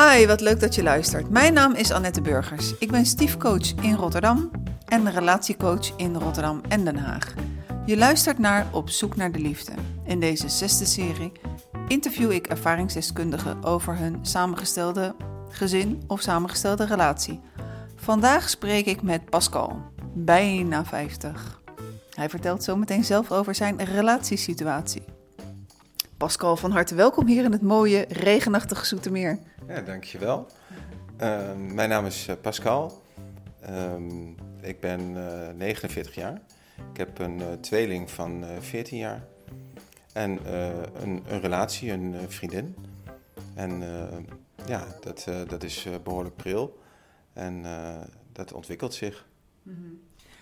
Hi, wat leuk dat je luistert. Mijn naam is Annette Burgers. Ik ben stiefcoach in Rotterdam en relatiecoach in Rotterdam en Den Haag. Je luistert naar Op zoek naar de liefde. In deze zesde serie interview ik ervaringsdeskundigen over hun samengestelde gezin of samengestelde relatie. Vandaag spreek ik met Pascal, bijna 50. Hij vertelt zometeen zelf over zijn relatiesituatie. Pascal, van harte welkom hier in het mooie, regenachtige Zoetermeer. Ja, dankjewel. Uh, mijn naam is uh, Pascal. Uh, ik ben 49 jaar. Ik heb een tweeling van 14 jaar. En een, een, relatie, een vriendin. En ja, dat, dat is behoorlijk pril. En dat ontwikkelt zich. -hmm.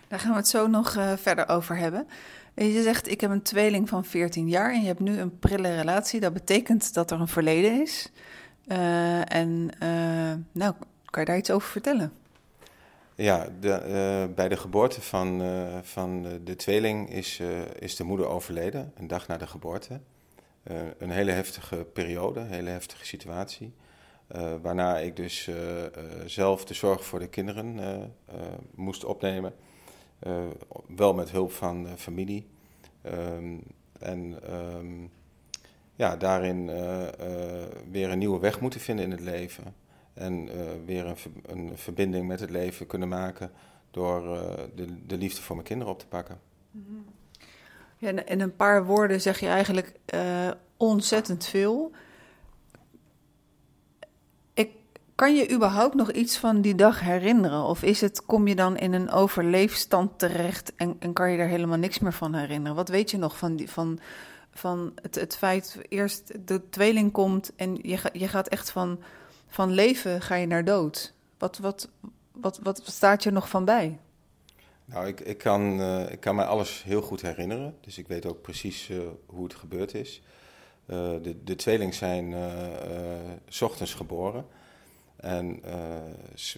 Daar gaan we het zo nog verder over hebben. Je zegt, ik heb een tweeling van 14 jaar en je hebt nu een prille relatie. Dat betekent dat er een verleden is. Uh, en uh, nou, kan je daar iets over vertellen? Ja, de, uh, bij de geboorte van, van de tweeling is, is de moeder overleden, een dag na de geboorte. een hele heftige periode, een hele heftige situatie. waarna ik dus zelf de zorg voor de kinderen moest opnemen. wel met hulp van familie. Um, en um, ja, daarin uh, uh, weer een nieuwe weg moeten vinden in het leven. En uh, weer een, een, verbinding met het leven kunnen maken door de, de, liefde voor mijn kinderen op te pakken. Mm-hmm. Ja, in een paar woorden zeg je eigenlijk ontzettend veel. Kan je überhaupt nog iets van die dag herinneren? Of is het, kom je dan in een overleefstand terecht en, en kan je daar helemaal niks meer van herinneren? Wat weet je nog van, die, van, van het, het feit, eerst de tweeling komt en je, je gaat echt van, van leven ga je naar dood. Wat, wat, wat, wat staat je nog van bij? Nou, ik, ik, kan, uh, ik kan mij alles heel goed herinneren. Dus ik weet ook precies uh, hoe het gebeurd is. Uh, de, de tweeling zijn s ochtends geboren. En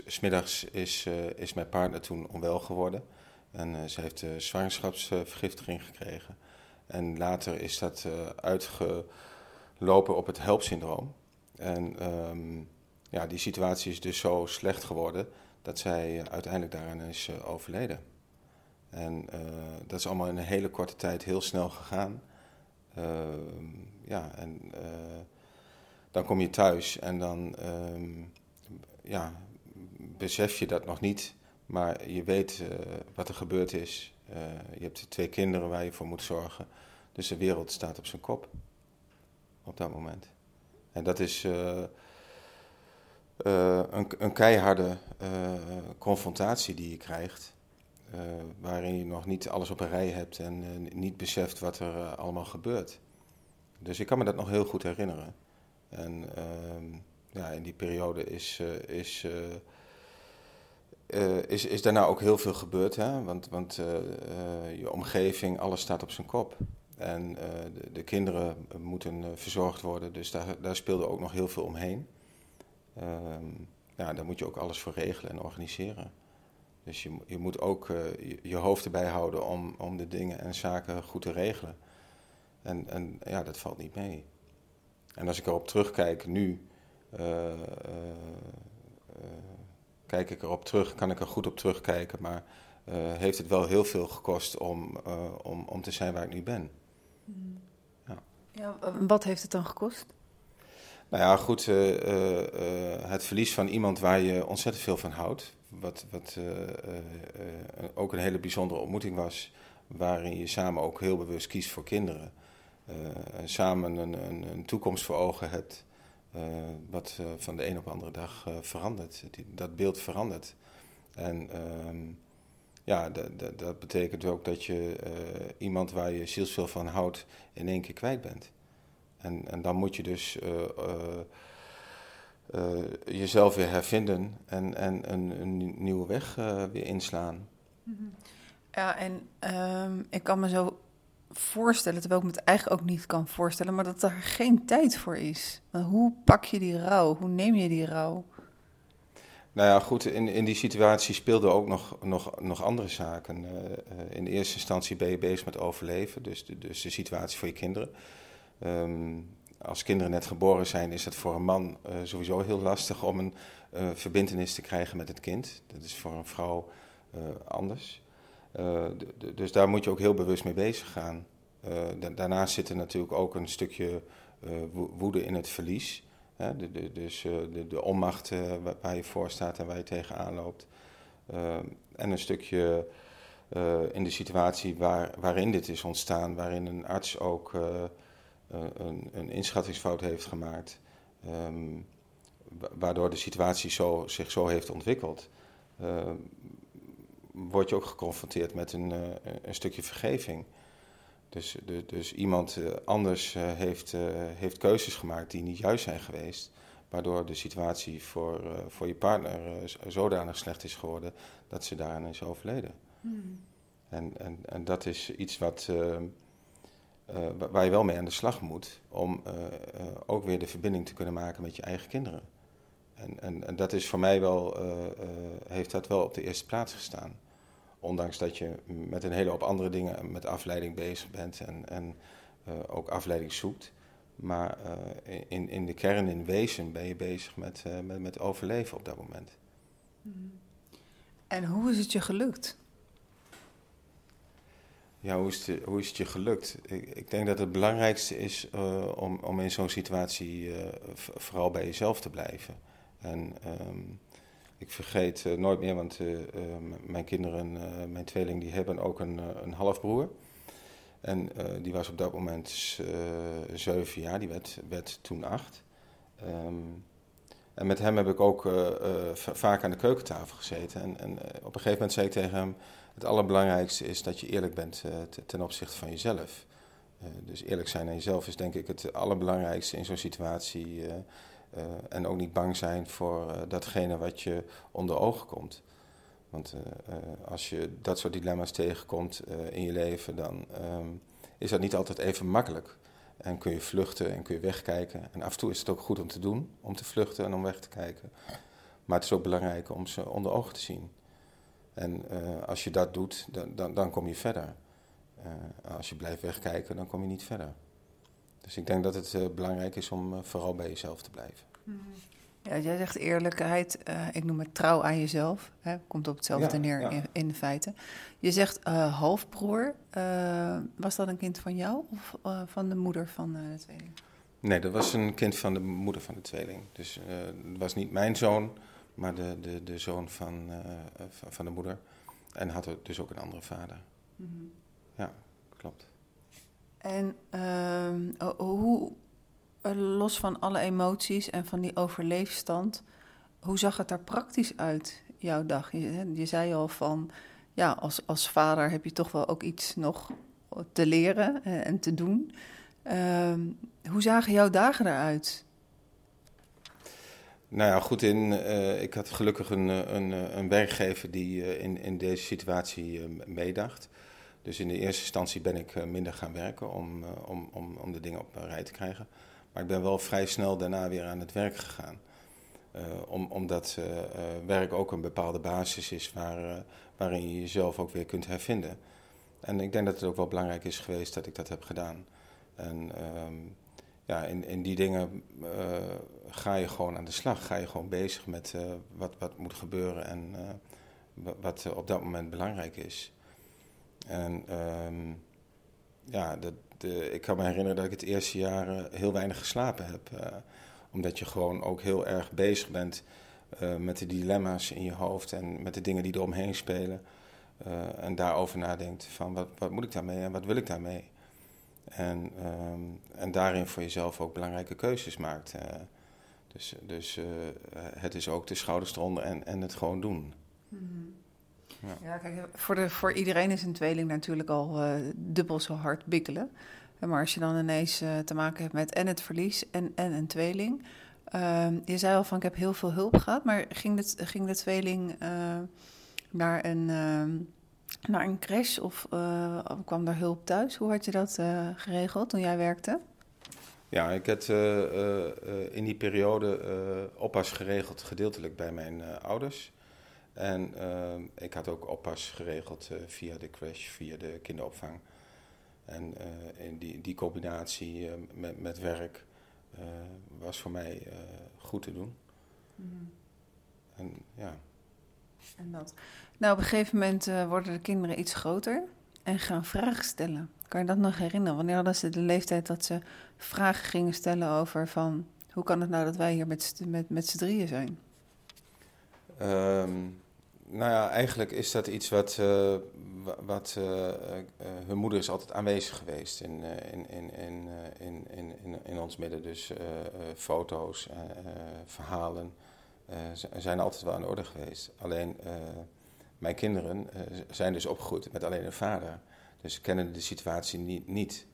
smiddags is, is mijn partner toen onwel geworden. En ze heeft zwangerschapsvergiftiging gekregen. En later is dat uh, uitgelopen op het helpsyndroom. En um, ja, die situatie is dus zo slecht geworden dat zij uiteindelijk daaraan is uh, overleden. En dat is allemaal in een hele korte tijd heel snel gegaan. Ehm, ja, en dan kom je thuis en dan um, ja, besef je dat nog niet, maar je weet wat er gebeurd is. Uh, je hebt twee kinderen waar je voor moet zorgen. Dus de wereld staat op zijn kop. Op dat moment. En dat is uh, uh, een, een, keiharde confrontatie die je krijgt. waarin je nog niet alles op een rij hebt en niet beseft wat er allemaal gebeurt. Dus ik kan me dat nog heel goed herinneren. En ehm, ja, in die periode is, is uh, is, is daarna ook heel veel gebeurd. Hè? Want, want uh, uh, je omgeving, alles staat op zijn kop. En de, de, kinderen moeten verzorgd worden, dus daar, daar speelde ook nog heel veel omheen. Ehm, ja, daar moet je ook alles voor regelen en organiseren. Dus je, je moet ook je, je, hoofd erbij houden om, om de dingen en zaken goed te regelen. En, en ja, dat valt niet mee. En als ik erop terugkijk nu kijk ik erop terug, kan ik er goed op terugkijken, maar uh, heeft het wel heel veel gekost om, uh, om, om te zijn waar ik nu ben. Ja. ja wat heeft het dan gekost? Nou ja, goed, uh, het verlies van iemand waar je ontzettend veel van houdt, wat, wat ook een hele bijzondere ontmoeting was, waarin je samen ook heel bewust kiest voor kinderen. samen een, een, een toekomst voor ogen hebt. Uh, wat uh, van de een op de andere dag uh, verandert. Dat beeld verandert. En ehm, ja, dat betekent ook dat je iemand waar je zielsveel van houdt in één keer kwijt bent. En, en dan moet je dus jezelf weer hervinden en, en een, een nieuwe weg weer inslaan. Mhm. Ja, en um, ik kan me zo voorstellen, terwijl ik me het eigenlijk ook niet kan voorstellen, maar dat er geen tijd voor is. Maar hoe pak je die rouw? Hoe neem je die rouw? Nou ja, goed, in, in die situatie speelden ook nog, nog, nog andere zaken. Uh, in eerste instantie ben je bezig met overleven, dus de, dus de situatie voor je kinderen. Um, als kinderen net geboren zijn, is het voor een man sowieso heel lastig om een verbindenis te krijgen met het kind. Dat is voor een vrouw anders. Dus daar moet je ook heel bewust mee bezig gaan. daarnaast zit er natuurlijk ook een stukje woede in het verlies. De, de, dus de, de onmacht waar je voor staat en waar je tegenaan loopt. en een stukje in de situatie waar, waarin dit is ontstaan, waarin een arts ook een, een, inschattingsfout heeft gemaakt, um, waardoor de situatie zo, zich zo heeft ontwikkeld, uh, word je ook geconfronteerd met een, een stukje vergeving. Dus, de, dus iemand anders heeft, heeft keuzes gemaakt die niet juist zijn geweest, waardoor de situatie voor, voor je partner zodanig slecht is geworden dat ze daaraan is overleden. Hmm. En, en, en dat is iets wat, uh, uh, waar je wel mee aan de slag moet om uh, ook weer de verbinding te kunnen maken met je eigen kinderen. En, en, en dat is voor mij wel, heeft dat wel op de eerste plaats gestaan. Ondanks dat je met een hele hoop andere dingen, met afleiding bezig bent en, en ook afleiding zoekt. Maar in, in de kern, in wezen, ben je bezig met, met, met overleven op dat moment. En hoe is het je gelukt? Ja, hoe is het, hoe is het je gelukt? Ik, ik denk dat het belangrijkste is om, om in zo'n situatie vooral bij jezelf te blijven. En um, ik vergeet uh, nooit meer, want mijn kinderen, mijn tweeling, die hebben ook een, een halfbroer. En die was op dat moment zeven jaar, die werd, werd toen acht. Um, en met hem heb ik ook vaak aan de keukentafel gezeten. En, en op een gegeven moment zei ik tegen hem het allerbelangrijkste is dat je eerlijk bent ten opzichte van jezelf. Dus eerlijk zijn aan jezelf is denk ik het allerbelangrijkste in zo'n situatie. Uh, en ook niet bang zijn voor datgene wat je onder ogen komt. Want als je dat soort dilemma's tegenkomt in je leven, dan um, is dat niet altijd even makkelijk. En kun je vluchten en kun je wegkijken. En af en toe is het ook goed om te doen, om te vluchten en om weg te kijken. Maar het is ook belangrijk om ze onder ogen te zien. En als je dat doet, dan, dan, dan kom je verder. Als je blijft wegkijken, dan kom je niet verder. Dus ik denk dat het uh, belangrijk is om vooral bij jezelf te blijven. Mm-hmm. Ja, jij zegt eerlijkheid, ik noem het trouw aan jezelf. Hè, komt op hetzelfde ja, neer ja. in, in, feite. Je zegt halfbroer. was dat een kind van jou of van de moeder van de tweeling? Nee, dat was een kind van de moeder van de tweeling. Dus het was niet mijn zoon, maar de, de, de zoon van, uh, van de moeder. En had dus ook een andere vader. Mm -hmm. Ja, klopt. En uh, hoe, los van alle emoties en van die overleefstand, hoe zag het er praktisch uit, jouw dag? Je, je zei al van, ja, als, als vader heb je toch wel ook iets nog te leren en te doen. Uh, hoe zagen jouw dagen eruit? Nou ja, goed in. Uh, ik had gelukkig een, eh, een, eh, een werkgever die in, in deze situatie meedacht. Dus in de eerste instantie ben ik minder gaan werken om, om, om, om de dingen op een rij te krijgen. Maar ik ben wel vrij snel daarna weer aan het werk gegaan. om, omdat werk ook een bepaalde basis is waar, waarin je jezelf ook weer kunt hervinden. En ik denk dat het ook wel belangrijk is geweest dat ik dat heb gedaan. En ehm, ja, in, in die dingen ga je gewoon aan de slag. Ga je gewoon bezig met wat, wat moet gebeuren en wat op dat moment belangrijk is. En um, ja, dat, ik kan me herinneren dat ik het eerste jaar heel weinig geslapen heb. omdat je gewoon ook heel erg bezig bent met de dilemma's in je hoofd en met de dingen die er omheen spelen. en daarover nadenkt van wat, wat moet ik daarmee en wat wil ik daarmee. En, um, en daarin voor jezelf ook belangrijke keuzes maakt. Uh, dus dus uh, het is ook de schouders eronder en, en het gewoon doen. Mm-hmm. Ja. ja, kijk, voor, de, voor iedereen is een tweeling natuurlijk al uh, dubbel zo hard bikkelen. Maar als je dan ineens te maken hebt met en het verlies en, en een tweeling. Ehm, je zei al van ik heb heel veel hulp gehad, maar ging de, ging de tweeling naar een ehm, naar een crash of kwam er hulp thuis? Hoe had je dat geregeld toen jij werkte? Ja, ik heb in die periode oppas geregeld, gedeeltelijk bij mijn ouders. En ik had ook oppas geregeld via de crash, via de kinderopvang. En in die, die combinatie met, met werk was voor mij goed te doen. Mm. En ja. En dat. Nou, op een gegeven moment worden de kinderen iets groter en gaan vragen stellen. Kan je dat nog herinneren? Wanneer hadden ze de leeftijd dat ze vragen gingen stellen over van... hoe kan het nou dat wij hier met, met, met z'n drieën zijn? Um, nou ja, eigenlijk is dat iets wat, uh, wat uh, uh, hun moeder is altijd aanwezig geweest in, in, in, in, in, in, in ons midden. Dus foto's, verhalen zijn altijd wel de orde geweest. Alleen mijn kinderen zijn dus opgegroeid met alleen een vader. Dus ze kennen de situatie niet. niet.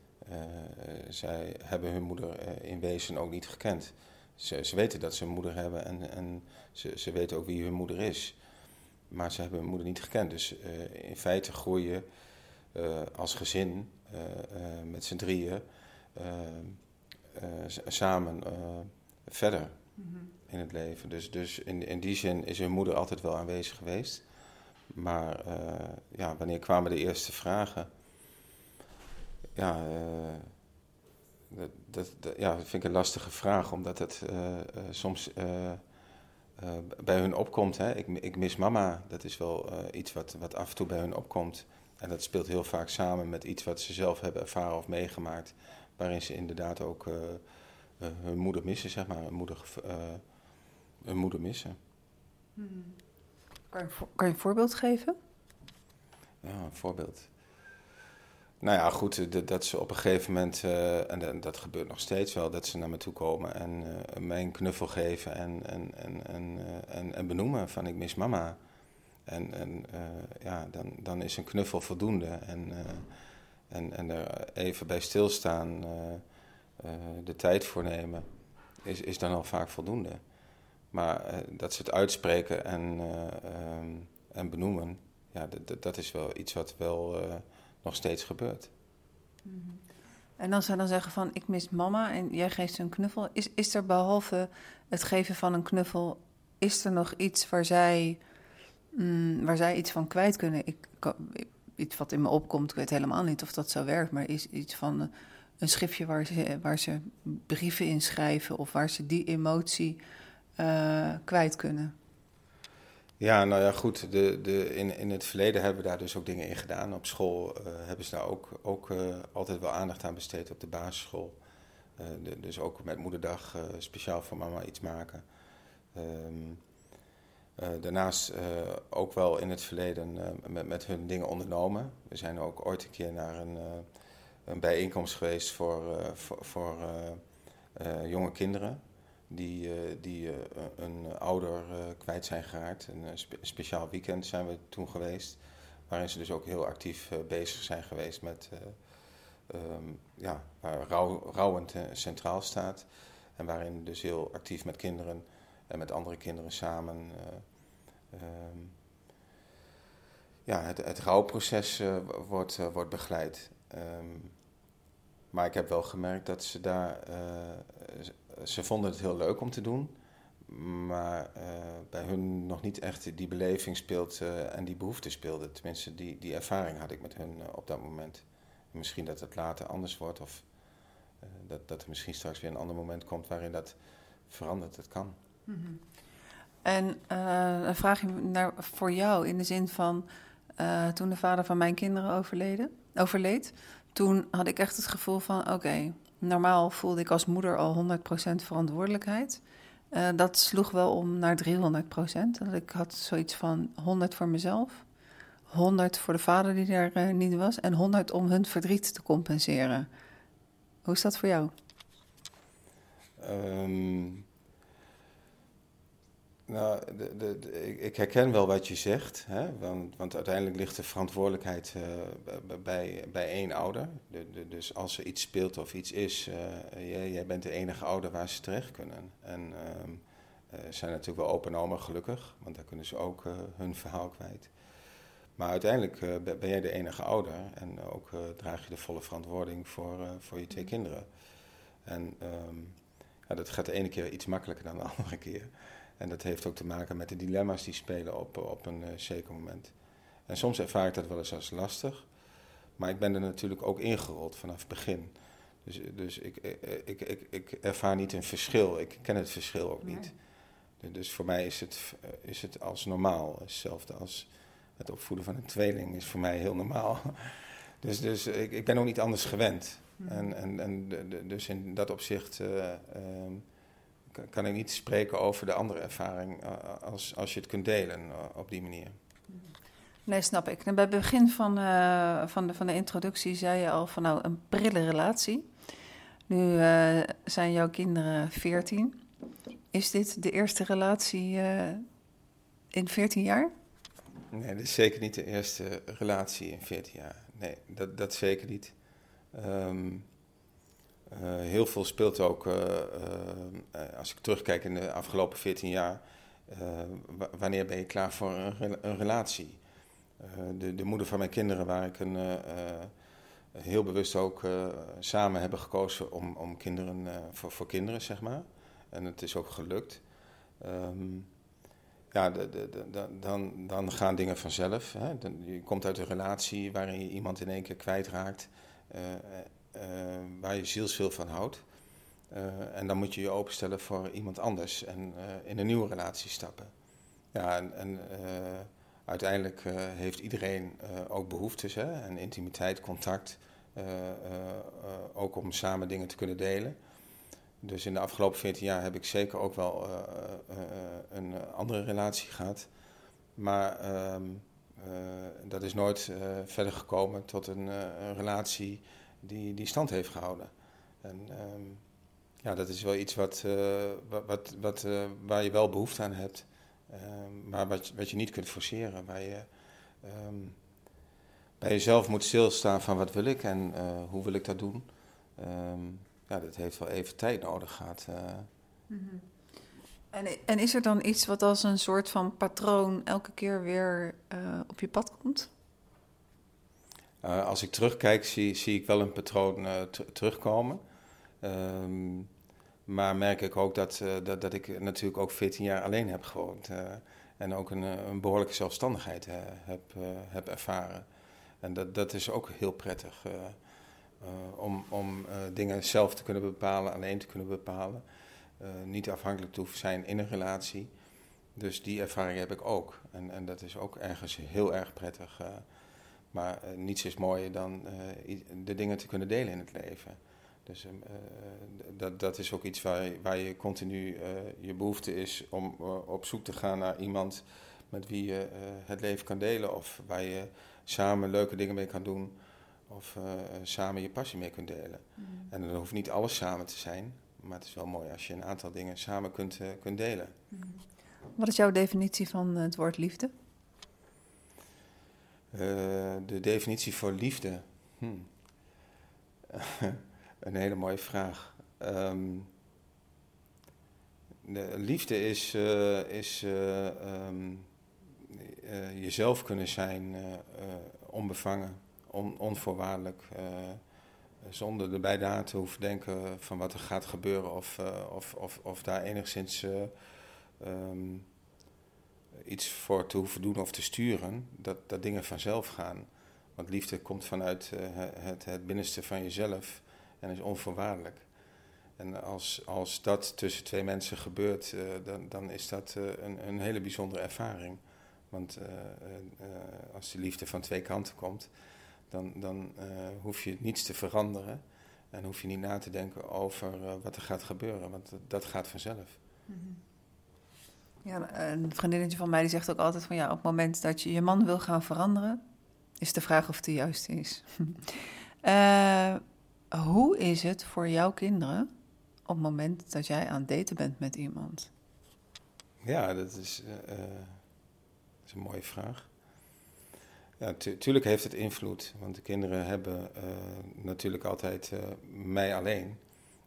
zij hebben hun moeder in wezen ook niet gekend. Ze, ze weten dat ze een moeder hebben en, en ze, ze weten ook wie hun moeder is. Maar ze hebben hun moeder niet gekend. Dus uh, in feite groeien uh, als gezin uh, met z'n drieën samen verder mm -hmm. in het leven. Dus, dus in, in die zin is hun moeder altijd wel aanwezig geweest. Maar ja, wanneer kwamen de eerste vragen? Ja, dat, dat, dat, ja, vind ik een lastige vraag, omdat het soms uh, bij hun opkomt. Hè? Ik, ik, mis mama, dat is wel iets wat, wat af en toe bij hun opkomt. En dat speelt heel vaak samen met iets wat ze zelf hebben ervaren of meegemaakt. Waarin ze inderdaad ook hun moeder missen, zeg maar. Hun moeder, hun moeder missen. Hmm. Kan, je, kan je een voorbeeld geven? Ja, een voorbeeld. Nou ja, goed, dat ze op een gegeven moment, uh, en dat gebeurt nog steeds wel, dat ze naar me toe komen en uh, mij een knuffel geven en, en, en, en, en, en, benoemen van ik mis mama. En, en ja, dan, dan is een knuffel voldoende en, en, en er even bij stilstaan, de tijd voor nemen, is, is dan al vaak voldoende. Maar dat ze het uitspreken en, um, en benoemen, ja, dat is wel iets wat wel nog steeds gebeurt. Mhm. En als zij dan zeggen van ik mis mama en jij geeft ze een knuffel, is, is er behalve het geven van een knuffel, is er nog iets waar zij, mm, waar zij iets van kwijt kunnen? Ik, iets wat in me opkomt, ik weet helemaal niet of dat zo werkt, maar is iets van uh, een schriftje waar ze, waar ze brieven in schrijven of waar ze die emotie uh, kwijt kunnen? Ja, nou ja, goed. De, de, in, in het verleden hebben we daar dus ook dingen in gedaan. Op school uh, hebben ze daar ook, ook uh, altijd wel aandacht aan besteed op de basisschool. De, dus ook met moederdag speciaal voor mama iets maken. Um, daarnaast ook wel in het verleden met, met hun dingen ondernomen. We zijn ook ooit een keer naar een, een bijeenkomst geweest voor, voor, voor jonge kinderen die, uh, die uh, een ouder uh, kwijt zijn geraakt. Een spe speciaal weekend zijn we toen geweest, waarin ze dus ook heel actief bezig zijn geweest met um, ja, waar rouw, rouwend centraal staat. En waarin dus heel actief met kinderen en met andere kinderen samen um, ja, het, het rouwproces wordt, wordt begeleid. Um, maar ik heb wel gemerkt dat ze daar ze vonden het heel leuk om te doen. Maar uh, bij hun nog niet echt die beleving speelt uh, en die behoefte speelde. Tenminste, die, die ervaring had ik met hun uh, op dat moment. En misschien dat het later anders wordt of dat, dat er misschien straks weer een ander moment komt waarin dat verandert. Dat kan. -hmm. En een vraagje naar, voor jou in de zin van toen de vader van mijn kinderen overleed, toen had ik echt het gevoel van oké, Normaal voelde ik als moeder al 100% verantwoordelijkheid. Uh, dat sloeg wel om naar 300%. Dat ik had zoiets van 100 voor mezelf, 100 voor de vader die er uh, niet was en 100 om hun verdriet te compenseren. Hoe is dat voor jou? Um, nou, de, de, ik herken wel wat je zegt, hè? Want, want uiteindelijk ligt de verantwoordelijkheid uh, bij, bij één ouder. De, dus als er iets speelt of iets is, uh, jij, jij, bent de enige ouder waar ze terecht kunnen. En uh, zijn natuurlijk wel open oma gelukkig, want daar kunnen ze ook hun verhaal kwijt. Maar uiteindelijk ben jij de enige ouder en ook draag je de volle verantwoording voor, voor je twee kinderen. En um, ja, dat gaat de ene keer iets makkelijker dan de andere keer. En dat heeft ook te maken met de dilemma's die spelen op, op een uh, zeker moment. En soms ervaar ik dat wel eens als lastig. Maar ik ben er natuurlijk ook ingerold vanaf het begin. Dus, dus ik, ik, ik, ik ervaar niet een verschil. Ik ken het verschil ook niet. Dus voor mij is het, is het als normaal. Hetzelfde als het opvoeden van een tweeling is voor mij heel normaal. Dus, dus ik, ik ben ook niet anders gewend. Hmm. En, en, en dus in dat opzicht uh, kan ik niet spreken over de andere ervaring uh, als, als je het kunt delen op die manier. Nee, snap ik. bij het begin van, van, de, van de introductie zei je al van nou een prille relatie. Nu zijn jouw kinderen 14. Is dit de eerste relatie in 14 jaar? Nee, dit is zeker niet de eerste relatie in 14 jaar. Nee, dat, dat zeker niet. Ehm, eh, heel veel speelt ook, uh, als ik terugkijk in de afgelopen 14 jaar, wanneer ben je klaar voor een, relatie? de, de, moeder van mijn kinderen, waar ik een, heel bewust ook samen hebben gekozen om, om kinderen, voor, voor kinderen, zeg maar. En het is ook gelukt. Um, ja, dan, dan gaan dingen vanzelf. Hè. je komt uit een relatie waarin je iemand in één keer kwijtraakt, waar je zielsveel van houdt. Uh, en dan moet je je openstellen voor iemand anders en in een nieuwe relatie stappen. Ja, en, uiteindelijk heeft iedereen ook behoeftes hè, en intimiteit, contact, ook om samen dingen te kunnen delen. Dus in de afgelopen 14 jaar heb ik zeker ook wel een andere relatie gehad. Maar ehm, dat is nooit verder gekomen tot een, relatie die, die stand heeft gehouden. En um, ja, dat is wel iets wat, wat, wat, waar je wel behoefte aan hebt. Um, maar wat, wat je niet kunt forceren. Waar je bij jezelf moet stilstaan van wat wil ik en hoe wil ik dat doen ja, dat heeft wel even tijd nodig gehad. Mm en, en, is er dan iets wat als een soort van patroon elke keer weer op je pad komt? Uh, als ik terugkijk, zie, zie ik wel een patroon terugkomen. Um, maar merk ik ook dat, dat, dat, ik natuurlijk ook 14 jaar alleen heb gewoond. en ook een, een behoorlijke zelfstandigheid heb, heb ervaren. En dat, dat is ook heel prettig. Eh, om om eh, dingen zelf te kunnen bepalen, alleen te kunnen bepalen. Eh, niet afhankelijk te hoeven zijn in een relatie. Dus die ervaring heb ik ook. En, en dat is ook ergens heel erg prettig. Maar niets is mooier dan de dingen te kunnen delen in het leven. Dus dat, dat is ook iets waar, waar je continu je behoefte is om op zoek te gaan naar iemand met wie je het leven kan delen. Of waar je samen leuke dingen mee kan doen of samen je passie mee kunt delen. Mm. En dan hoeft niet alles samen te zijn, maar het is wel mooi als je een aantal dingen samen kunt, kunt delen. Mm. Wat is jouw definitie van het woord liefde? Uh, de definitie voor liefde. Hm. een hele mooie vraag. Um, de liefde is, is um, jezelf kunnen zijn, onbevangen on, onvoorwaardelijk. Zonder erbij na te hoeven denken van wat er gaat gebeuren of, of, of, of daar enigszins um, iets voor te hoeven doen of te sturen. Dat, dat dingen vanzelf gaan. Want liefde komt vanuit het, het binnenste van jezelf en is onvoorwaardelijk. En als, als dat tussen twee mensen gebeurt, dan, dan is dat een, een hele bijzondere ervaring. Want als die liefde van twee kanten komt, dan, dan hoef je niets te veranderen. En hoef je niet na te denken over wat er gaat gebeuren, want dat gaat vanzelf. Mm. Ja, een vriendinnetje van mij die zegt ook altijd van ja, op het moment dat je je man wil gaan veranderen, is de vraag of het de juiste is. uh, hoe is het voor jouw kinderen op het moment dat jij aan het daten bent met iemand? Ja, dat is, dat is een mooie vraag. Ja, natuurlijk heeft het invloed, want de kinderen hebben natuurlijk altijd mij alleen.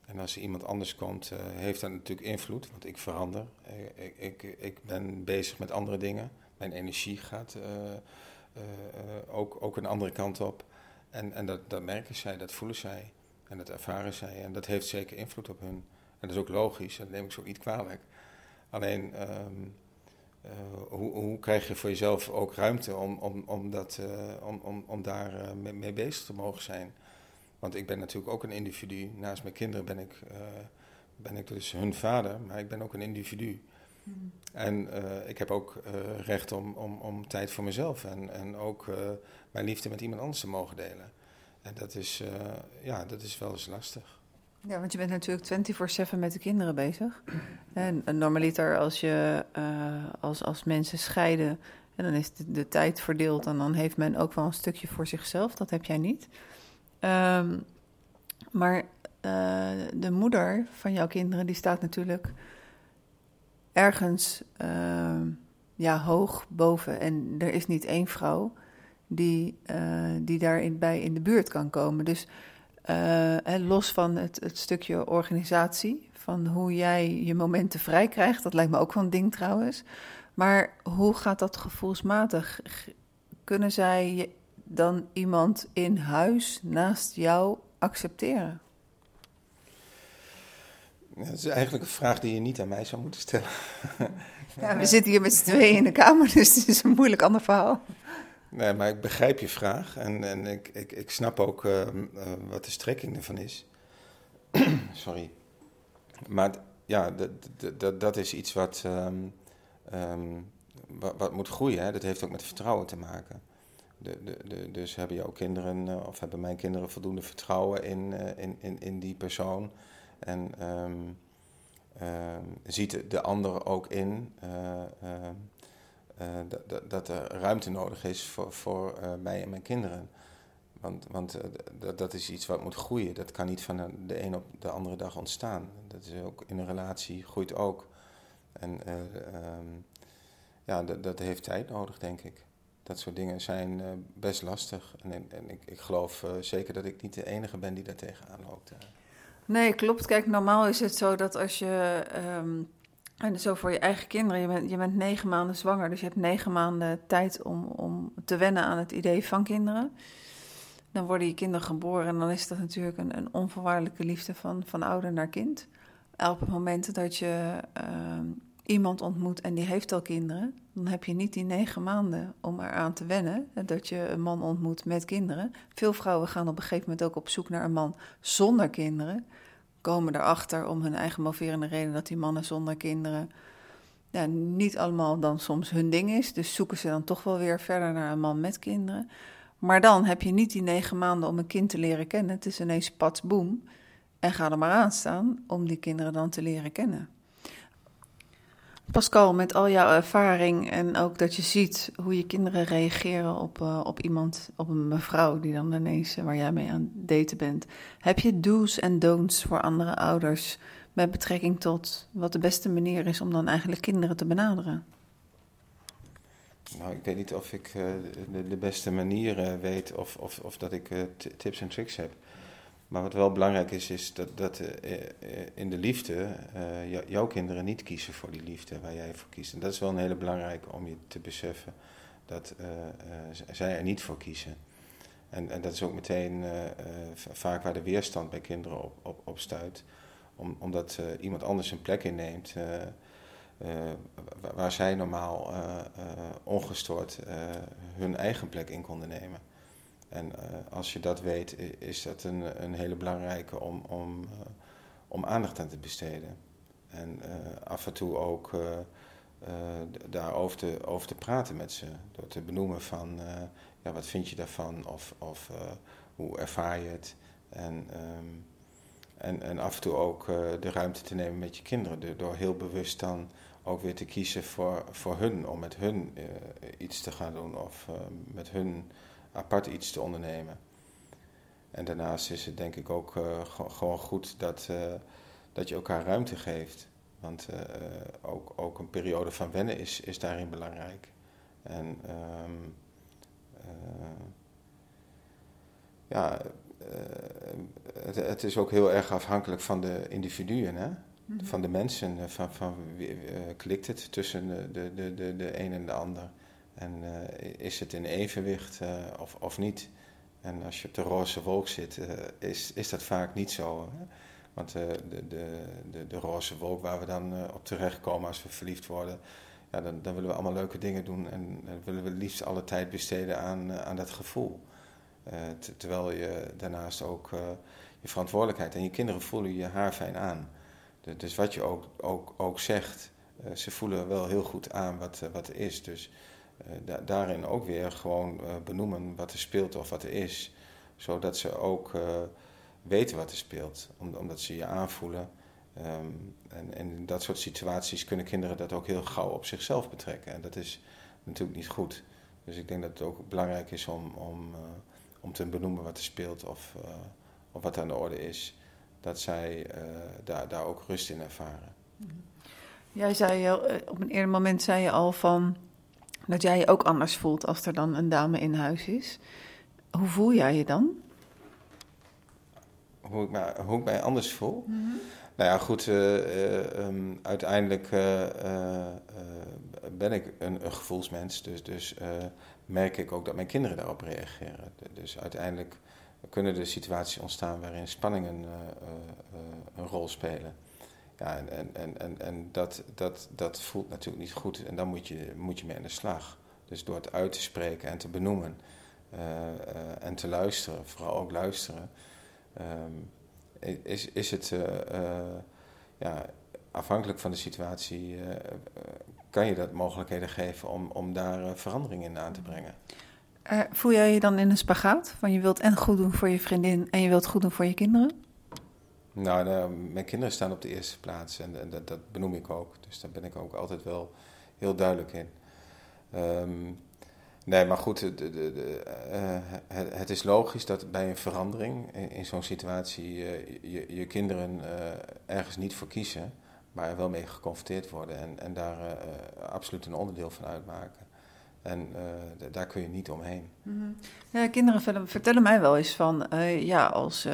En als er iemand anders komt, uh, heeft dat natuurlijk invloed, want ik verander. Ik, ik, ik ben bezig met andere dingen. Mijn energie gaat ook, ook een andere kant op. En, en dat, dat merken zij, dat voelen zij en dat ervaren zij. En dat heeft zeker invloed op hun. En dat is ook logisch, dat neem ik zo niet kwalijk. Alleen... Uh, hoe, hoe, krijg je voor jezelf ook ruimte om, om, om, dat, om, om, om daar mee, bezig te mogen zijn? Want ik ben natuurlijk ook een individu. Naast mijn kinderen ben ik, ben ik dus hun vader, maar ik ben ook een individu. Hmm. En ik heb ook recht om, om, om tijd voor mezelf en, en ook mijn liefde met iemand anders te mogen delen. En dat is, ja, dat is wel eens lastig. Ja, want je bent natuurlijk 24-7 met de kinderen bezig. En normaliter als je als, als mensen scheiden en dan is de, de, tijd verdeeld en dan heeft men ook wel een stukje voor zichzelf. Dat heb jij niet. Um, maar uh, de moeder van jouw kinderen die staat natuurlijk ergens uh, ja, hoog boven. En er is niet één vrouw die, uh, die daarbij in de buurt kan komen. Dus uh, los van het, het, stukje organisatie, van hoe jij je momenten vrij krijgt, dat lijkt me ook wel een ding trouwens. Maar hoe gaat dat gevoelsmatig? Kunnen zij dan iemand in huis naast jou accepteren? dat is eigenlijk een vraag die je niet aan mij zou moeten stellen. Ja, we zitten hier met z'n tweeën in de kamer, dus het is een moeilijk ander verhaal. Nee, maar ik begrijp je vraag en, en ik, ik, ik snap ook uh, wat de strekking ervan is. Sorry. Maar ja, dat, dat is iets wat, um, um, wat, wat, moet groeien. Hè? Dat heeft ook met vertrouwen te maken. De, de, dus hebben jouw kinderen, uh, of hebben mijn kinderen voldoende vertrouwen in, uh, in, in, in die persoon? En um, ziet de ander ook in uh, dat, dat er ruimte nodig is voor, voor mij en mijn kinderen. Want, want dat, dat is iets wat moet groeien. Dat kan niet van de een op de andere dag ontstaan. Dat is ook in een relatie groeit ook. En ja, dat, dat heeft tijd nodig, denk ik. Dat soort dingen zijn best lastig. En, en ik, ik geloof zeker dat ik niet de enige ben die daar tegenaan loopt. Nee, klopt. Kijk, normaal is het zo dat als je um, en zo voor je eigen kinderen. Je bent, je bent negen maanden zwanger, dus je hebt negen maanden tijd om, om te wennen aan het idee van kinderen. Dan worden je kinderen geboren en dan is dat natuurlijk een, een onvoorwaardelijke liefde van, van ouder naar kind. Het moment dat je uh, iemand ontmoet en die heeft al kinderen, dan heb je niet die negen maanden om eraan te wennen dat je een man ontmoet met kinderen. Veel vrouwen gaan op een gegeven moment ook op zoek naar een man zonder kinderen komen erachter om hun eigen moverende reden dat die mannen zonder kinderen ja, niet allemaal dan soms hun ding is. Dus zoeken ze dan toch wel weer verder naar een man met kinderen. Maar dan heb je niet die negen maanden om een kind te leren kennen. Het is ineens pats boem. En ga er maar aan staan om die kinderen dan te leren kennen. Pascal, met al jouw ervaring en ook dat je ziet hoe je kinderen reageren op, uh, op iemand, op een mevrouw die dan ineens waar jij mee aan het daten bent. Heb je do's en don'ts voor andere ouders met betrekking tot wat de beste manier is om dan eigenlijk kinderen te benaderen? Nou, ik weet niet of ik uh, de, de, beste manieren weet of, of, of dat ik tips en tricks heb. Maar wat wel belangrijk is, is dat, dat uh, in de liefde uh, jouw kinderen niet kiezen voor die liefde waar jij voor kiest. En dat is wel een hele belangrijke om je te beseffen dat zij er niet voor kiezen. En, en dat is ook meteen vaak waar de weerstand bij kinderen op, op, op stuit. Om, omdat iemand anders een plek inneemt waar zij normaal ongestoord hun eigen plek in konden nemen. En uh, als je dat weet, is dat een, een hele belangrijke om, om, uh, om aandacht aan te besteden. En uh, af en toe ook daarover te, over te praten met ze. Door te benoemen van, ja, wat vind je daarvan? Of, of hoe ervaar je het? En, um, en, en af en toe ook de ruimte te nemen met je kinderen. Door heel bewust dan ook weer te kiezen voor, voor hun. Om met hun iets te gaan doen. Of met hun apart iets te ondernemen. En daarnaast is het denk ik ook uh, gewoon goed dat, uh, dat je elkaar ruimte geeft. Want uh, ook, ook een periode van wennen is, is daarin belangrijk. En um, ja, het, het, is ook heel erg afhankelijk van de individuen, hè? Mhm. van de mensen. Van, van wie, klikt het tussen de, de, de, de een en de ander? En uh, is het in evenwicht uh, of, of niet? En als je op de roze wolk zit, uh, is, is dat vaak niet zo. Hè? Want de, de, de, de roze wolk waar we dan op terechtkomen als we verliefd worden, ja, dan, dan willen we allemaal leuke dingen doen en dan willen we liefst alle tijd besteden aan, aan dat gevoel. terwijl je daarnaast ook je verantwoordelijkheid en je kinderen voelen je haar fijn aan. Dus wat je ook, ook, ook zegt, ze voelen wel heel goed aan wat, wat er is. Dus daarin ook weer gewoon benoemen wat er speelt of wat er is. Zodat ze ook weten wat er speelt, omdat ze je aanvoelen. Ehm, en, en, in dat soort situaties kunnen kinderen dat ook heel gauw op zichzelf betrekken. En dat is natuurlijk niet goed. Dus ik denk dat het ook belangrijk is om, om, om te benoemen wat er speelt of, uh, of wat aan de orde is. Dat zij daar, daar ook rust in ervaren. Jij zei op een eerder moment zei je al van dat jij je ook anders voelt als er dan een dame in huis is. Hoe voel jij je dan? Hoe ik mij, hoe ik mij anders voel? Mm -hmm. Nou ja, goed, uh, um, uiteindelijk uh, ben ik een, een, gevoelsmens, dus, dus merk ik ook dat mijn kinderen daarop reageren. Dus uiteindelijk kunnen er situaties ontstaan waarin spanningen een rol spelen. Ja, en, en, en, en dat, dat, dat voelt natuurlijk niet goed en dan moet je, moet je mee aan de slag. Dus door het uit te spreken en te benoemen en te luisteren, vooral ook luisteren. Um, is, is het uh, ja, afhankelijk van de situatie, kan je dat mogelijkheden geven om, om daar verandering in aan te brengen. voel jij je dan in een spagaat? Van je wilt en goed doen voor je vriendin en je wilt goed doen voor je kinderen? Nou, mijn kinderen staan op de eerste plaats en, en dat, dat, benoem ik ook. Dus daar ben ik ook altijd wel heel duidelijk in. Um, Nee, maar goed, de, de, uh, het, het, is logisch dat bij een verandering in, zo'n situatie uh, je, je kinderen uh, ergens niet voor kiezen, maar er wel mee geconfronteerd worden en, en daar absoluut een onderdeel van uitmaken. En daar kun je niet omheen. -hmm. ja, kinderen vertellen mij wel eens van, ja, als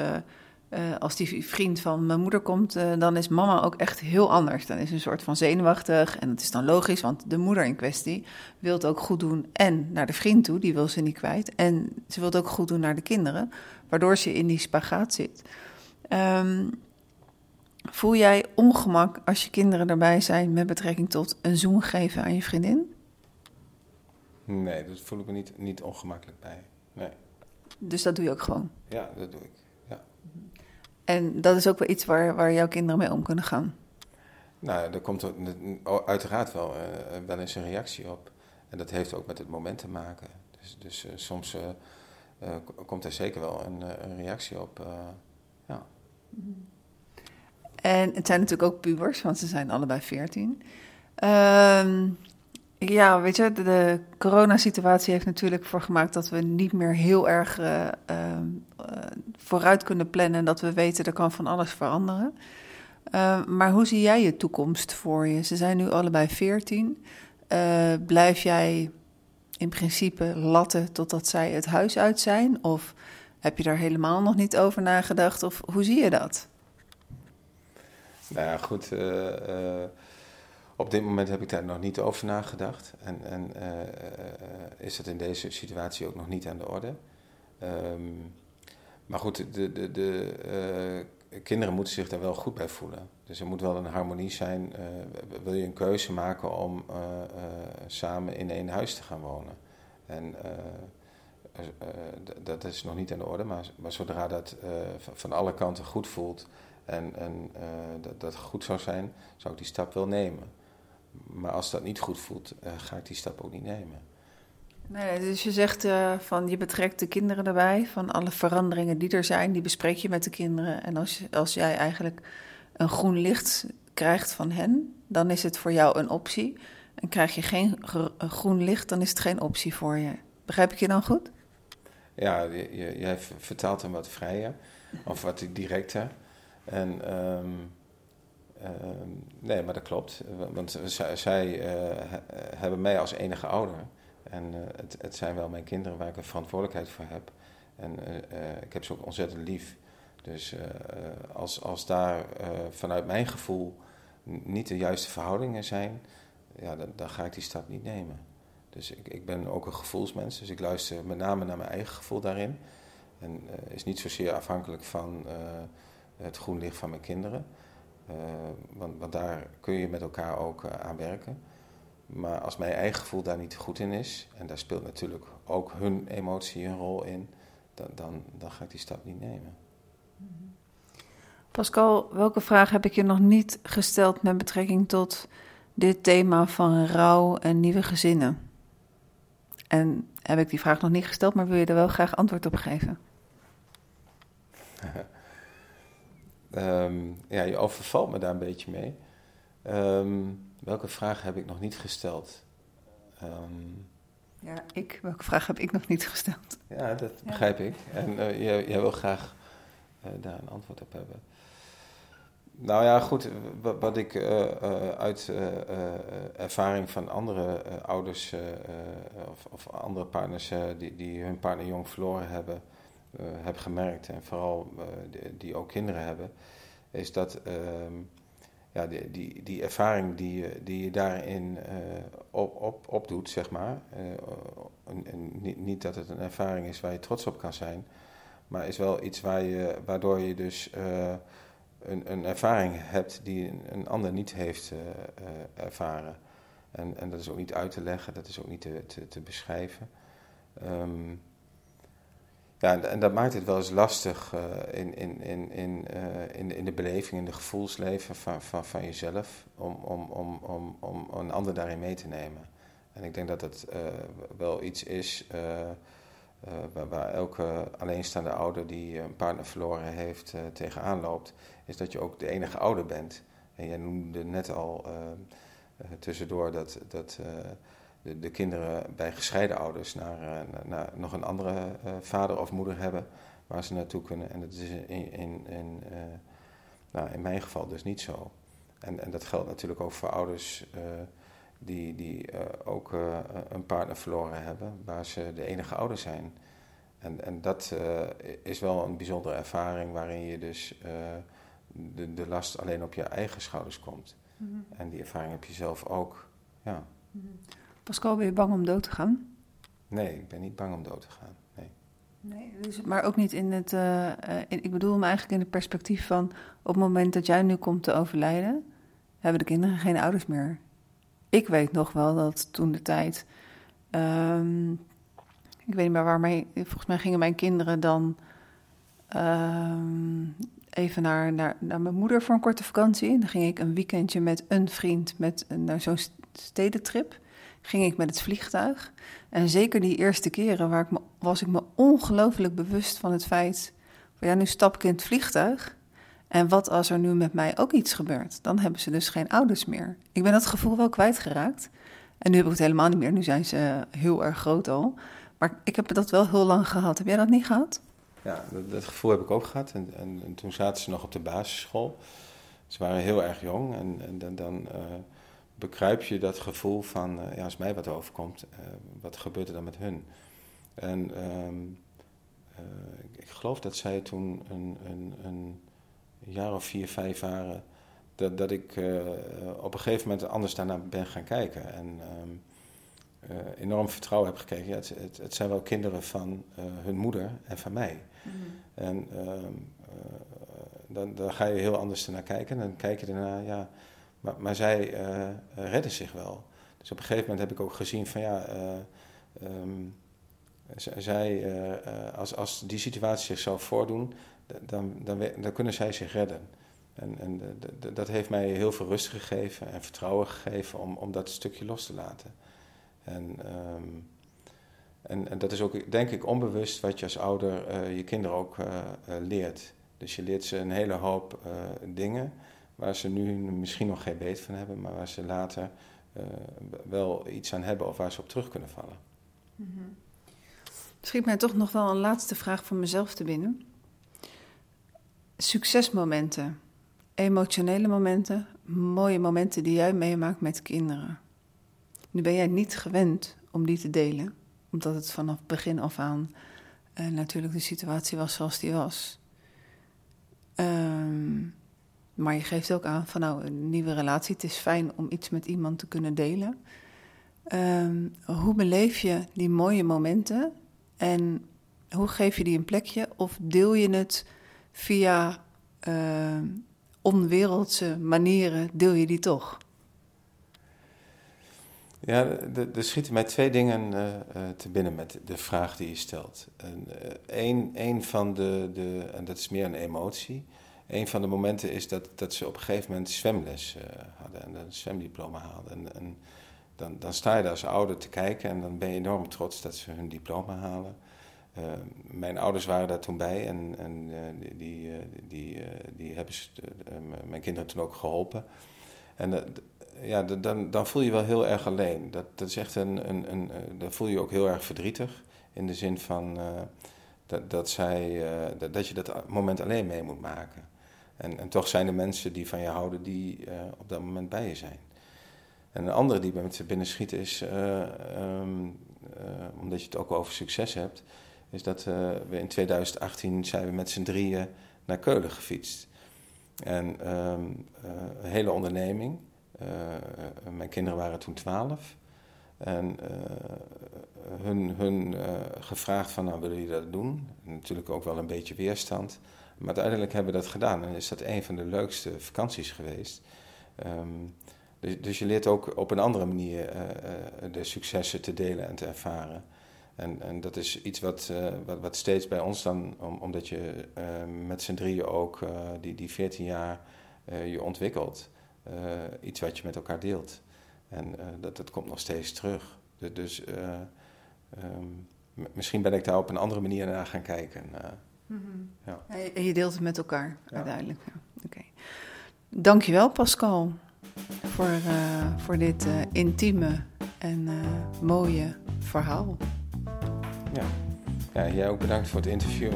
als die vriend van mijn moeder komt, uh, dan is mama ook echt heel anders. Dan is een soort van zenuwachtig. En dat is dan logisch, want de moeder in kwestie wil het ook goed doen. En naar de vriend toe, die wil ze niet kwijt. En ze wil het ook goed doen naar de kinderen, waardoor ze in die spagaat zit. Um, voel jij ongemak als je kinderen erbij zijn met betrekking tot een zoen geven aan je vriendin? Nee, dat voel ik me niet, niet ongemakkelijk bij. Nee. Dus dat doe je ook gewoon? Ja, dat doe ik. En dat is ook wel iets waar, waar jouw kinderen mee om kunnen gaan. Nou, er komt uiteraard wel, uh, wel eens een reactie op. En dat heeft ook met het moment te maken. Dus, dus uh, soms uh, komt er zeker wel een, een reactie op. ja. En het zijn natuurlijk ook pubers, want ze zijn allebei veertien. Ehm, ja, weet je, de, coronasituatie heeft natuurlijk voor gemaakt dat we niet meer heel erg uh, uh, vooruit kunnen plannen en dat we weten er kan van alles veranderen. Uh, maar hoe zie jij je toekomst voor je? Ze zijn nu allebei veertien. blijf jij in principe latten totdat zij het huis uit zijn? Of heb je daar helemaal nog niet over nagedacht? Of hoe zie je dat? Nou ja, goed op dit moment heb ik daar nog niet over nagedacht. En, en uh, is dat in deze situatie ook nog niet aan de orde. Um, maar goed, de, de, de uh, kinderen moeten zich daar wel goed bij voelen. Dus er moet wel een harmonie zijn. wil je een keuze maken om samen in één huis te gaan wonen? En dat is nog niet aan de orde, maar, maar zodra dat van alle kanten goed voelt en, en dat, dat goed zou zijn, zou ik die stap wel nemen. Maar als dat niet goed voelt, uh, ga ik die stap ook niet nemen. Nee, dus je zegt uh, van je betrekt de kinderen erbij, van alle veranderingen die er zijn, die bespreek je met de kinderen. En als, als jij eigenlijk een groen licht krijgt van hen, dan is het voor jou een optie. En krijg je geen groen licht, dan is het geen optie voor je. Begrijp ik je dan goed? Ja, je, jij vertaalt hem wat vrijer, of wat directer. En um, Ehm, nee, maar dat klopt. Want zij, eh, hebben mij als enige ouder. En uh, het, het, zijn wel mijn kinderen waar ik een verantwoordelijkheid voor heb. En uh, ik heb ze ook ontzettend lief. Dus als, als daar vanuit mijn gevoel niet de juiste verhoudingen zijn, ja, dan, dan, ga ik die stap niet nemen. Dus ik, ik ben ook een gevoelsmens, dus ik luister met name naar mijn eigen gevoel daarin. En is niet zozeer afhankelijk van het groen licht van mijn kinderen. Uh, want, want, daar kun je met elkaar ook uh, aan werken. Maar als mijn eigen gevoel daar niet goed in is, en daar speelt natuurlijk ook hun emotie een rol in, dan, dan, dan ga ik die stap niet nemen. Pascal, welke vraag heb ik je nog niet gesteld met betrekking tot dit thema van rouw en nieuwe gezinnen? En heb ik die vraag nog niet gesteld, maar wil je er wel graag antwoord op geven? um, ja, je overvalt me daar een beetje mee. Um, welke vraag heb ik nog niet gesteld? Um, ja, ik. Welke vraag heb ik nog niet gesteld? Ja, dat begrijp ik. En uh, jij, jij, wil graag uh, daar een antwoord op hebben. Nou ja, goed. Wat, wat ik uh, uit ervaring van andere ouders of, of, andere partners die, die hun partner jong verloren hebben, heb gemerkt, en vooral die, die, ook kinderen hebben, is dat ehm, ja, die, die, die ervaring die je, die je daarin uh, op, op, opdoet, zeg maar. En, niet, niet, dat het een ervaring is waar je trots op kan zijn, maar is wel iets waar je, waardoor je dus een, een ervaring hebt die een, ander niet heeft ervaren. En, en dat is ook niet uit te leggen, dat is ook niet te, te, beschrijven. Um, ja, en dat maakt het wel eens lastig uh, in, in, in, in, uh, in, in de beleving, in de gevoelsleven van, van, van jezelf, om, om, om, om, om een ander daarin mee te nemen. En ik denk dat het uh, wel iets is waar, waar, elke alleenstaande ouder die een partner verloren heeft tegenaan loopt, is dat je ook de enige ouder bent. En jij noemde net al tussendoor dat. dat de, de, kinderen bij gescheiden ouders naar, uh, naar, nog een andere uh, vader of moeder hebben waar ze naartoe kunnen. En dat is in, in, in, uh, nou, in mijn geval dus niet zo. En, en dat geldt natuurlijk ook voor ouders die, die ook een partner verloren hebben, waar ze de enige ouder zijn. En, en dat is wel een bijzondere ervaring waarin je dus de, de last alleen op je eigen schouders komt. Mm -hmm. En die ervaring heb je zelf ook. Ja. Mm -hmm. Pascal, ben je bang om dood te gaan? Nee, ik ben niet bang om dood te gaan. Nee. nee dus, maar ook niet in het. Uh, in, ik bedoel hem eigenlijk in het perspectief van. op het moment dat jij nu komt te overlijden. hebben de kinderen geen ouders meer. Ik weet nog wel dat toen de tijd. Um, ik weet niet meer waar mijn. Volgens mij gingen mijn kinderen dan. Um, even naar, naar, naar mijn moeder voor een korte vakantie. En dan ging ik een weekendje met een vriend met naar zo'n stedentrip ging ik met het vliegtuig. En zeker die eerste keren waar ik was ik me ongelooflijk bewust van het feit... ja, nu stap ik in het vliegtuig... En wat als er nu met mij ook iets gebeurt? Dan hebben ze dus geen ouders meer. Ik ben dat gevoel wel kwijtgeraakt. En nu heb ik het helemaal niet meer. Nu zijn ze heel erg groot al. Maar ik heb dat wel heel lang gehad. Heb jij dat niet gehad? Ja, dat, dat gevoel heb ik ook gehad. En, en, en, toen zaten ze nog op de basisschool. Ze waren heel erg jong. En, en dan, dan uh, begrijp je dat gevoel van, uh, ja, als mij wat overkomt, uh, wat gebeurt er dan met hun? En um, uh, ik geloof dat zij toen een, een, een, jaar of vier, vijf waren, dat, dat ik op een gegeven moment anders daarna ben gaan kijken. En um, enorm vertrouwen heb gekregen. Ja, het, het, het, zijn wel kinderen van hun moeder en van mij. Mm -hmm. En um, dan, dan, ga je heel anders naar kijken. En dan kijk je ernaar, ja maar, zij uh, redden zich wel. Dus op een gegeven moment heb ik ook gezien van ja, uh, um, zij, uh, als, als die situatie zich zou voordoen, dan, dan, dan kunnen zij zich redden. En, en dat heeft mij heel veel rust gegeven en vertrouwen gegeven om, om dat stukje los te laten. En, um, en, en, dat is ook, denk ik, onbewust wat je als ouder je kinderen ook leert. Dus je leert ze een hele hoop dingen waar ze nu misschien nog geen beet van hebben, maar waar ze later uh, wel iets aan hebben of waar ze op terug kunnen vallen. Mm. Schiet mij toch nog wel een laatste vraag van mezelf te binnen. Succesmomenten, emotionele momenten, mooie momenten die jij meemaakt met kinderen. Nu ben jij niet gewend om die te delen, omdat het vanaf begin af aan uh, natuurlijk de situatie was zoals die was. Um, maar je geeft ook aan van nou, een nieuwe relatie. Het is fijn om iets met iemand te kunnen delen. Um, hoe beleef je die mooie momenten? En hoe geef je die een plekje? Of deel je het via uh, onwereldse manieren, deel je die toch? Ja, er schieten mij twee dingen uh, te binnen met de vraag die je stelt. Eén een van de, de, en dat is meer een emotie. Een van de momenten is dat, dat ze op een gegeven moment zwemles hadden en een zwemdiploma haalden. En, en dan, dan sta je daar als ouder te kijken en dan ben je enorm trots dat ze hun diploma halen. mijn ouders waren daar toen bij en, en die, die, die, die hebben mijn kinderen toen ook geholpen. En ja, dan, dan voel je wel heel erg alleen. Dat, dat is echt een, een, een, eh, dan voel je je ook heel erg verdrietig. In de zin van dat, dat, zij, dat, dat, je dat moment alleen mee moet maken. En, en toch zijn er mensen die van je houden die uh, op dat moment bij je zijn. En een andere die bij me binnen schiet is, um, omdat je het ook over succes hebt, is dat we in 2018 zijn we met z'n drieën naar Keulen gefietst. En um, een hele onderneming. Mijn kinderen waren toen twaalf. En hun, hun gevraagd van, nou willen jullie dat doen? En natuurlijk ook wel een beetje weerstand. Maar uiteindelijk hebben we dat gedaan en is dat een van de leukste vakanties geweest. Um, dus, dus, je leert ook op een andere manier de successen te delen en te ervaren. En, en dat is iets wat, wat, wat, steeds bij ons dan, om, omdat je met z'n drieën ook die, die 14 jaar je ontwikkelt. Iets wat je met elkaar deelt. En dat, dat komt nog steeds terug. Dus, um, misschien ben ik daar op een andere manier naar gaan kijken. Mm -hmm. ja. En je deelt het met elkaar ja. uiteindelijk. Ja. Oké. Okay. Dankjewel Pascal voor, voor dit intieme en mooie verhaal. Ja. ja, jij ook bedankt voor het interview.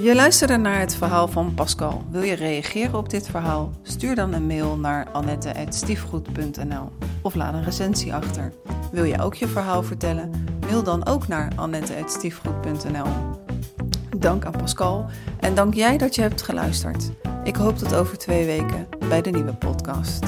Je luisterde naar het verhaal van Pascal. Wil je reageren op dit verhaal? Stuur dan een mail naar annette.stiefgoed.nl of laat een recensie achter. Wil je ook je verhaal vertellen? Mail dan ook naar annette.stiefgoed.nl. Dank aan Pascal en dank jij dat je hebt geluisterd. Ik hoop tot over twee weken bij de nieuwe podcast.